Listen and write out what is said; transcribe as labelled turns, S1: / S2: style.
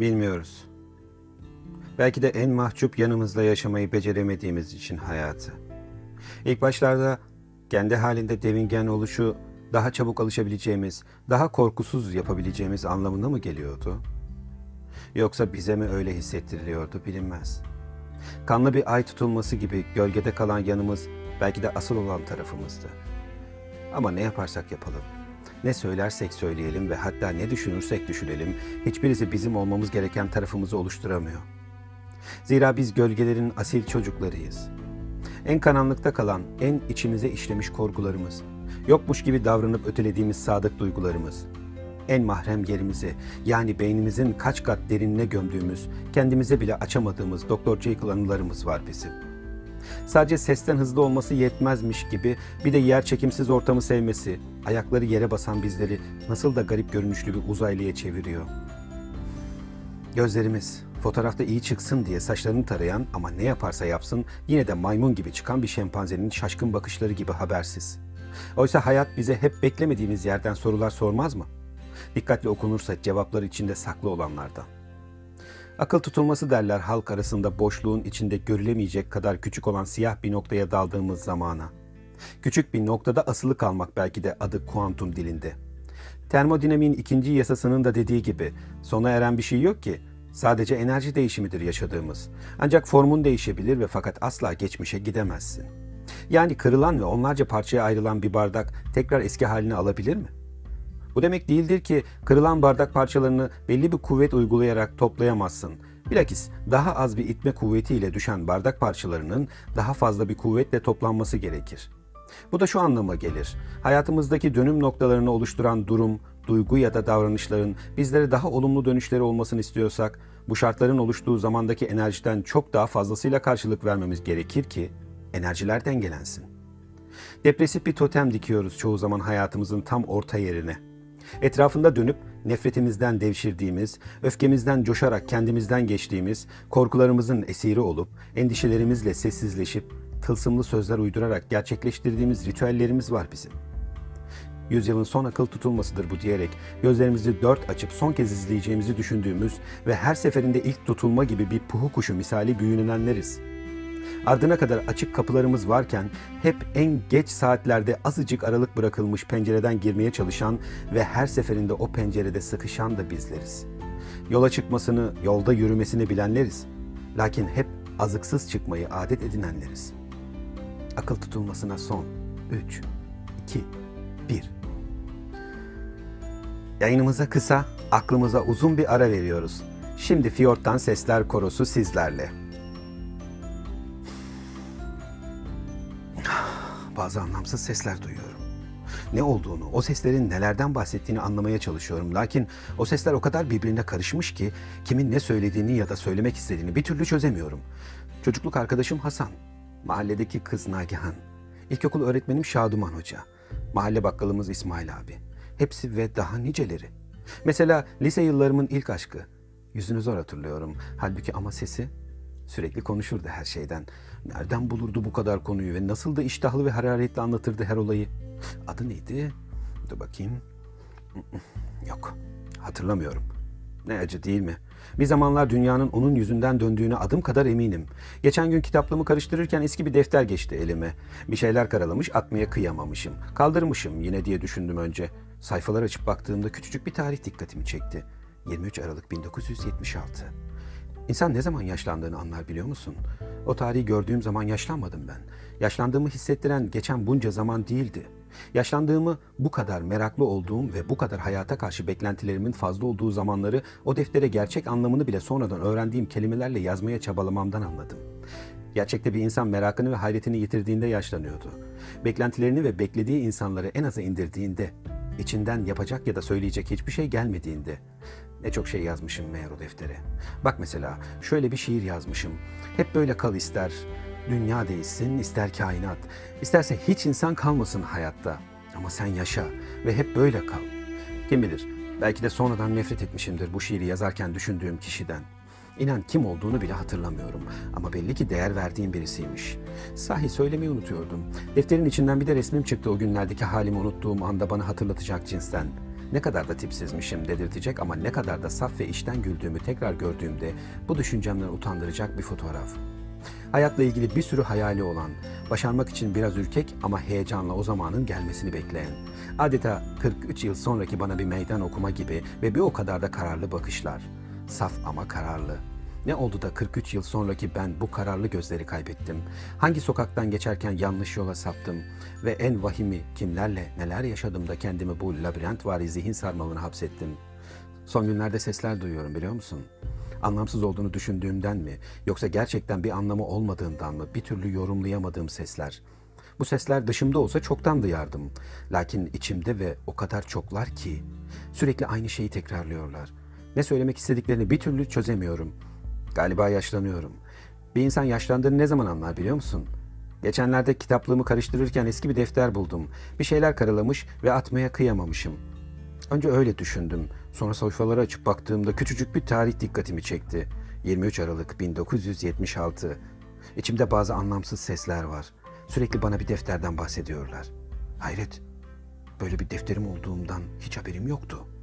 S1: Bilmiyoruz. Belki de en mahcup yanımızda yaşamayı beceremediğimiz için hayatı. İlk başlarda kendi halinde devingen oluşu daha çabuk alışabileceğimiz, daha korkusuz yapabileceğimiz anlamına mı geliyordu? Yoksa bize mi öyle hissettiriliyordu bilinmez. Kanlı bir ay tutulması gibi gölgede kalan yanımız belki de asıl olan tarafımızdı. Ama ne yaparsak yapalım, ne söylersek söyleyelim ve hatta ne düşünürsek düşünelim, hiçbirisi bizim olmamız gereken tarafımızı oluşturamıyor. Zira biz gölgelerin asil çocuklarıyız. En karanlıkta kalan, en içimize işlemiş korkularımız, yokmuş gibi davranıp ötelediğimiz sadık duygularımız, en mahrem yerimizi yani beynimizin kaç kat derinine gömdüğümüz, kendimize bile açamadığımız Dr. Jekyll anılarımız var bizim. Sadece sesten hızlı olması yetmezmiş gibi bir de yer çekimsiz ortamı sevmesi, ayakları yere basan bizleri nasıl da garip görünüşlü bir uzaylıya çeviriyor. Gözlerimiz fotoğrafta iyi çıksın diye saçlarını tarayan ama ne yaparsa yapsın yine de maymun gibi çıkan bir şempanzenin şaşkın bakışları gibi habersiz. Oysa hayat bize hep beklemediğimiz yerden sorular sormaz mı? Dikkatli okunursa cevaplar içinde saklı olanlardan. Akıl tutulması derler halk arasında boşluğun içinde görülemeyecek kadar küçük olan siyah bir noktaya daldığımız zamana. Küçük bir noktada asılı kalmak belki de adı kuantum dilinde. Termodinamiğin ikinci yasasının da dediği gibi sona eren bir şey yok ki. Sadece enerji değişimidir yaşadığımız. Ancak formun değişebilir ve fakat asla geçmişe gidemezsin. Yani kırılan ve onlarca parçaya ayrılan bir bardak tekrar eski halini alabilir mi? Bu demek değildir ki kırılan bardak parçalarını belli bir kuvvet uygulayarak toplayamazsın. Bilakis daha az bir itme kuvvetiyle düşen bardak parçalarının daha fazla bir kuvvetle toplanması gerekir. Bu da şu anlama gelir. Hayatımızdaki dönüm noktalarını oluşturan durum, duygu ya da davranışların bizlere daha olumlu dönüşleri olmasını istiyorsak, bu şartların oluştuğu zamandaki enerjiden çok daha fazlasıyla karşılık vermemiz gerekir ki enerjiler dengelensin. Depresif bir totem dikiyoruz çoğu zaman hayatımızın tam orta yerine. Etrafında dönüp nefretimizden devşirdiğimiz, öfkemizden coşarak kendimizden geçtiğimiz, korkularımızın esiri olup, endişelerimizle sessizleşip, tılsımlı sözler uydurarak gerçekleştirdiğimiz ritüellerimiz var bizim. Yüzyılın son akıl tutulmasıdır bu diyerek gözlerimizi dört açıp son kez izleyeceğimizi düşündüğümüz ve her seferinde ilk tutulma gibi bir puhu kuşu misali büyünenleriz. Ardına kadar açık kapılarımız varken hep en geç saatlerde azıcık aralık bırakılmış pencereden girmeye çalışan ve her seferinde o pencerede sıkışan da bizleriz. Yola çıkmasını, yolda yürümesini bilenleriz. Lakin hep azıksız çıkmayı adet edinenleriz. Akıl tutulmasına son 3, 2, 1. Yayınımıza kısa, aklımıza uzun bir ara veriyoruz. Şimdi Fiyord'dan Sesler Korosu sizlerle. Bazı anlamsız sesler duyuyorum. Ne olduğunu, o seslerin nelerden bahsettiğini anlamaya çalışıyorum. Lakin o sesler o kadar birbirine karışmış ki kimin ne söylediğini ya da söylemek istediğini bir türlü çözemiyorum. Çocukluk arkadaşım Hasan, mahalledeki kız Nagihan, ilkokul öğretmenim Şaduman Hoca, mahalle bakkalımız İsmail abi. Hepsi ve daha niceleri. Mesela lise yıllarımın ilk aşkı. Yüzünü zor hatırlıyorum. Halbuki ama sesi sürekli konuşurdu her şeyden. Nereden bulurdu bu kadar konuyu ve nasıl da iştahlı ve hararetli anlatırdı her olayı. Adı neydi? Dur bakayım. Yok. Hatırlamıyorum. Ne acı değil mi? Bir zamanlar dünyanın onun yüzünden döndüğüne adım kadar eminim. Geçen gün kitaplığımı karıştırırken eski bir defter geçti elime. Bir şeyler karalamış atmaya kıyamamışım. Kaldırmışım yine diye düşündüm önce. Sayfalar açıp baktığımda küçücük bir tarih dikkatimi çekti. 23 Aralık 1976. İnsan ne zaman yaşlandığını anlar biliyor musun? O tarihi gördüğüm zaman yaşlanmadım ben. Yaşlandığımı hissettiren geçen bunca zaman değildi. Yaşlandığımı bu kadar meraklı olduğum ve bu kadar hayata karşı beklentilerimin fazla olduğu zamanları o deftere gerçek anlamını bile sonradan öğrendiğim kelimelerle yazmaya çabalamamdan anladım. Gerçekte bir insan merakını ve hayretini yitirdiğinde yaşlanıyordu. Beklentilerini ve beklediği insanları en aza indirdiğinde, içinden yapacak ya da söyleyecek hiçbir şey gelmediğinde, ne çok şey yazmışım meğer o deftere. Bak mesela şöyle bir şiir yazmışım. Hep böyle kal ister, dünya değişsin, ister kainat. İsterse hiç insan kalmasın hayatta. Ama sen yaşa ve hep böyle kal. Kim bilir, belki de sonradan nefret etmişimdir bu şiiri yazarken düşündüğüm kişiden. İnan kim olduğunu bile hatırlamıyorum ama belli ki değer verdiğim birisiymiş. Sahi söylemeyi unutuyordum. Defterin içinden bir de resmim çıktı o günlerdeki halimi unuttuğum anda bana hatırlatacak cinsten. Ne kadar da tipsizmişim dedirtecek ama ne kadar da saf ve içten güldüğümü tekrar gördüğümde bu düşüncemden utandıracak bir fotoğraf. Hayatla ilgili bir sürü hayali olan, başarmak için biraz ürkek ama heyecanla o zamanın gelmesini bekleyen, adeta 43 yıl sonraki bana bir meydan okuma gibi ve bir o kadar da kararlı bakışlar. Saf ama kararlı. Ne oldu da 43 yıl sonraki ben bu kararlı gözleri kaybettim? Hangi sokaktan geçerken yanlış yola saptım? Ve en vahimi kimlerle neler yaşadım da kendimi bu labirentvari zihin sarmalına hapsettim? Son günlerde sesler duyuyorum biliyor musun? Anlamsız olduğunu düşündüğümden mi yoksa gerçekten bir anlamı olmadığından mı bir türlü yorumlayamadığım sesler. Bu sesler dışımda olsa çoktan duyardım. Lakin içimde ve o kadar çoklar ki sürekli aynı şeyi tekrarlıyorlar. Ne söylemek istediklerini bir türlü çözemiyorum. Galiba yaşlanıyorum. Bir insan yaşlandığını ne zaman anlar biliyor musun? Geçenlerde kitaplığımı karıştırırken eski bir defter buldum. Bir şeyler karalamış ve atmaya kıyamamışım. Önce öyle düşündüm. Sonra sayfaları açıp baktığımda küçücük bir tarih dikkatimi çekti. 23 Aralık 1976. İçimde bazı anlamsız sesler var. Sürekli bana bir defterden bahsediyorlar. Hayret. Böyle bir defterim olduğundan hiç haberim yoktu.''